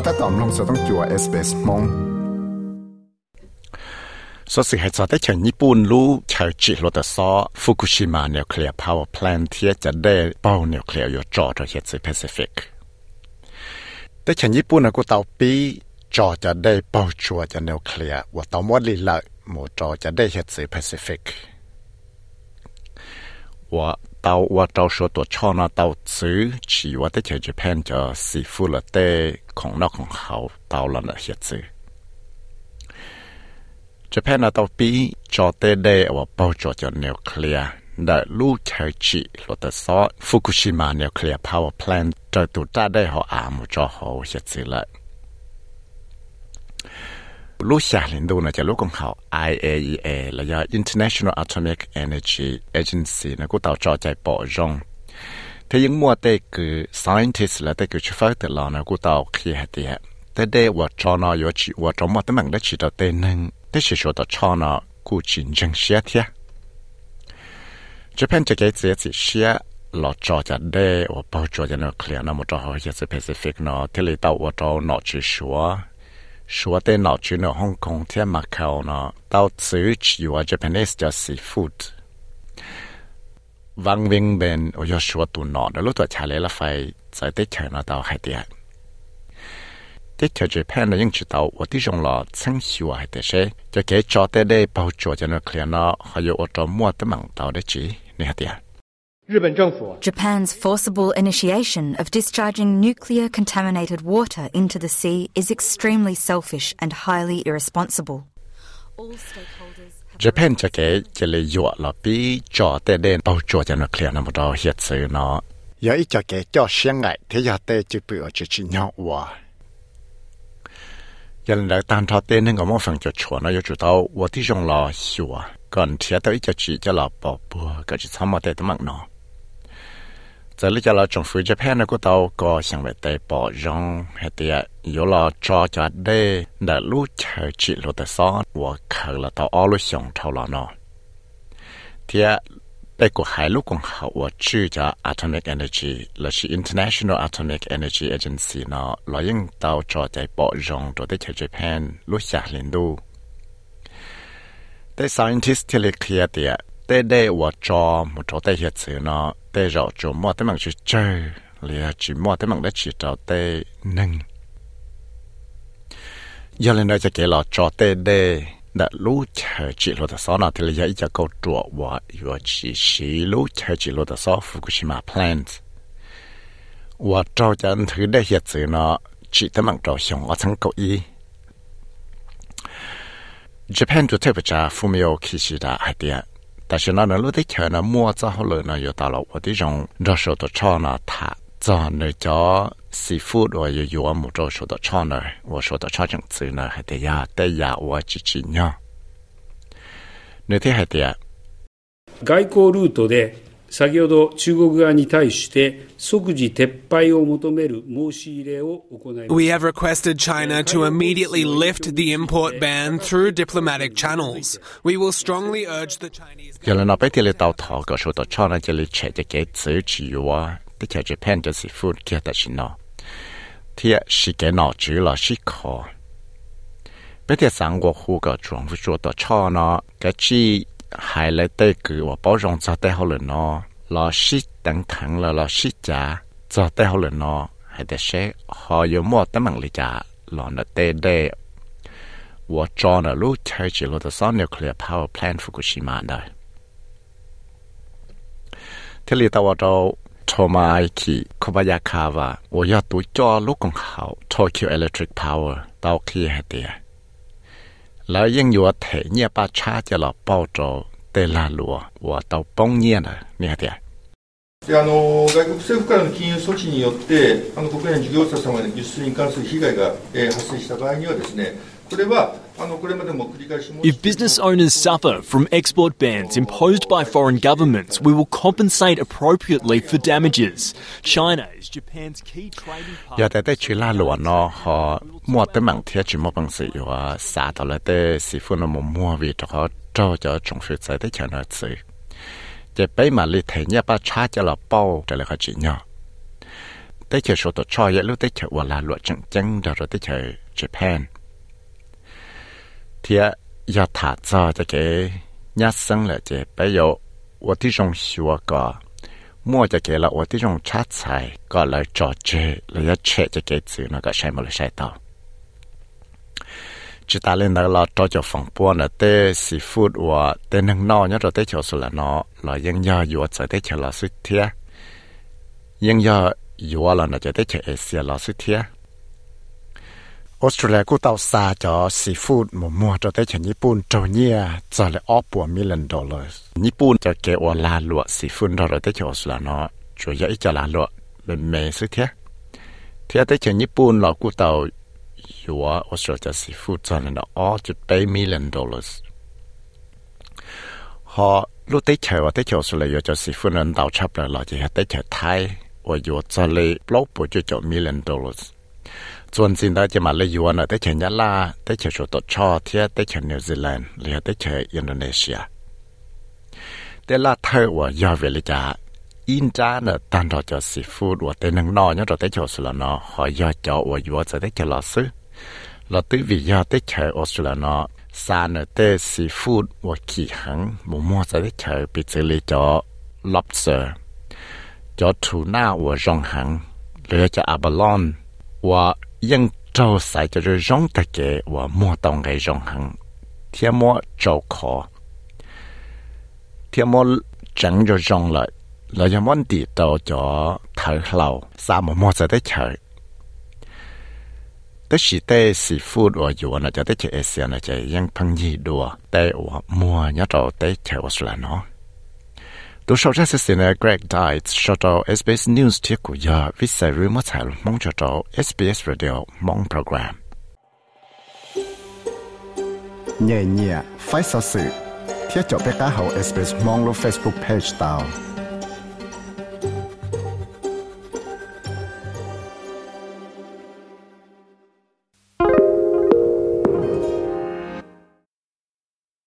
ก็ถ้าตอมลงจะต้องจัวเอสเปสมงสสิเหตุจะได้เฉียนญี่ปุ่นรู้ชาวจีโรตซอฟุกุชิมานิวเคลียร์พาวเวอร์แพลนที่จะได้เป้านิวเคลียร์อยู่จอทะเลซีแปซิฟิกแต่เฉียนญี่ปุ่นก็เตาปีจอจะได้เป้าชัวจะนิวเคลียร์ว่าตอมวัดลีละหมู่จอจะได้เฮดซีแปซิฟิกว่า ตาว่าเจ้าชัวตัวช่อนาเตาซื้อชีว่าแต่เญี่ปุ่นจะสีฟูละเตของนอกของเขาเตาละนะเฮียซื้อญี่ปุ่นนาเตาปีจอเต้เดอว่าเป้าจอจะนิวเคลียร์ได้ลูกเชอจิลตซอฟุกุชิมานิวเคลียร์พาวเวอร์แพลนจะตัวจ้าได้หออามุจอหอเฮียซื้อเลย lúc xa lên đâu là lúc còn học IAEA là do International Atomic Energy Agency nó cũng tạo cho chạy bỏ rong. Thế những mua tê cứ scientist là tê cứ chú phát tự lo nó cũng tạo khi hạt tì hạt tê đê và cho nó chỉ và trong mà tê mạng đã chỉ tạo tê nâng. Tê chỉ số tạo cho nó cũng chính chân xe thế Japan chỉ cái gì chỉ xe lọ trò chả đê và bao trò nó clear nó một trò hỏi chả Pacific nó thế lý tạo và trò nó chỉ số 说的脑去呢，香港天马口呢，到此去我 Japanese 叫 seafood。Vang Vinh bên, tôi nói tụ nọ, đó lúc tôi trả lời là phải在对钱那到海点。để theo Japan là những chỉ tàu ở tí trong lò chân hiệu hay thế sẽ cho cái cho tới đây bảo trợ cho nó clear nó hay ở trong mua tấm bằng tàu đấy chỉ nè hả tiệt Japan's forcible initiation of discharging nuclear contaminated water into the sea is extremely selfish and highly irresponsible. Japan cha ke yo la pi cho te den pau cho nuclear na mo do hiet se no. Ya i cha cho xiang ngai te ya te chi pu o chi chi nyao wa. Yan la tan tha te mo cho yo chu tao ti jong la i chi cha la pa pu ka chi cha ma te te no. giờ lý cho là trong phía Japan này tàu có sang về tây bỏ rong hay tiệt yếu cho cho đê đã lũ chờ chị lô tờ xó và là tàu ô lũ xong thâu là nó tiệt đây hai lúc còn hậu và chữ Atomic Energy là International Atomic Energy Agency nó là những tàu cho chạy bỏ rong rồi tới chờ Japan lũ xa lên đu Tới scientist thì lý kia tiệt tới đây và cho một chỗ tới hiện sự nó tê rõ chỗ mò tới mạng chỉ chơi lìa chỉ mò tới mạng đất chỉ trào tê nâng. Giờ lên đây sẽ kể lọ trò tê đê đã lú chờ chỉ lô tờ xó nào thì là dạy cho câu trọ và vừa chỉ xí lú chờ chỉ lô tờ xó, Fukushima plant và trò chẳng thứ đây hiện sự nó chỉ tới mạng trò xong ở thắng cậu y. Japan ตัวเทพจ้าฟูมิโอคิชิดะไอเดีย 但是呢，那路的钱呢，摸着后来呢，又到了我的种热手的超呢，他在那叫 seafood 我有有我母周说的超呢，我说的超种子呢，还得呀，得呀，我自己呢。那天还得。外交ルートで 先ほど中国側に対して即時撤廃を求める申し入れを行いました。We have requested China to immediately lift the import ban through diplomatic channels. We will strongly urge the Chinese 原来那边的到头个说的超呢，这里切的给自己哇，的切 Japan 就是 food 给的是喏，贴是给脑子了是可。别的三国户个政府说的超呢，个只 还来对个我包容做得好了喏，老是等疼了，老是家做得好了喏，还得是还有么的门里家，老那对对。我找了路车起了的上 nuclear power plant Fukushima 的。这里到我找 Tomaiki Kobayakawa，我要读叫路更好 Tokyo Electric Power 到 K 海的。 แล้วยังอยู่เทเนี่ยป้าชาจะหลอเป้าโจเตลาลัวว่าเตาป้องเนี่ยนะเนี่ยเดีย であの外国政府からの禁輸措置によってあの国内の事業者様の輸出に関する被害が、えー発生した場合にはですねこれは If business owners suffer from export bans imposed by foreign governments, we will compensate appropriately for damages. China is Japan's key trading partner. Japan. 天要他早这个伢生了这没有，我弟兄学个，莫这个了，我弟兄吃菜个来找这，来要吃这个子那个什么了晒到。chỉ ta lên đó là cho cho phòng bua là tê sĩ phút và tê nâng nọ nhớ rồi tê cho số là nó là yên do yếu cho tê cho là suy thiệt yên do yếu là nó cho tê cho asia là suy thiệt ออสเตรเลียกูเต่าซาจอซีฟูดหมูมัวจะได้จากญี่ปุ่นจอเนี่ยจะเลยออปัวมิลเลนดอลลาร์ญี่ปุ่นจะเกอลาลวซีฟู้ดเราได้จากออสเตรเลียเนาะจอยอีจะลาลวเป็นเมซึเทียเทียได้จากญี่ปุ่นเรากูเต่าอยู่วออสเตรเลียซีฟูดจอเลยเนาะออจุดไปมิลเลนดอลลาร์หอลูกได้ฉันว่าได้จากออสเตรเลียจะซีฟูดนั้นเต่าชับเลยเราจะได้จากไทยว่าอยู่จะเลยปลอกปัวจะจอมิลเลนดอลลาร์ ส่วนสิ่งใดจะมาเลยอยู่นะแต่เช่นยาลาแต่เช่นสุดชอเทียแต่เช่นนิวซีแลนด์หรือแต่เช่นอินโดนีเซียแต่ละเธอว่ายอเวลิจาอินจาเนตันเราจะซีฟูดว่าแต่นังนอเนี่ยเราแต่เช่นสุดละหอยอจอว่าอยู่จะแต่เช่นลอซื้อเราตื้อวิยาแต่เช่นออสเตรเลียเนาะซาเนแต่ซีฟูดว่าขี้หังหมูมัวจะได้เช่นปิเจลีจอ lobster จอทูน่าว่าจงหังหรือจะอาบลอน ว่ายังเจ้าใส่จะร้องตะเกว่ามัวต้องไงร้องหังเทียมัวเจ้าขอเทียมัวจังจะร้องเลยเราจะมันตีโตจ่อเธอเราสามมัวจะได้เฉยแต่สิแต่ซีฟูดว่าอยู่นะจะได้เฉยเอเซียนะจะยังพังยีดัวแต่ว่ามัวเนี่ยเราได้เฉยว่าสุดแ ล้วเนาะ Du sau ra sẽ xin Greg Diet cho cho SBS News thiết của giờ viết sai rư mất hại mong cho cho SBS Radio mong program. Nhẹ nhẹ, phải sao sự. Thiết cho bé cá hậu SBS mong lo Facebook page tao.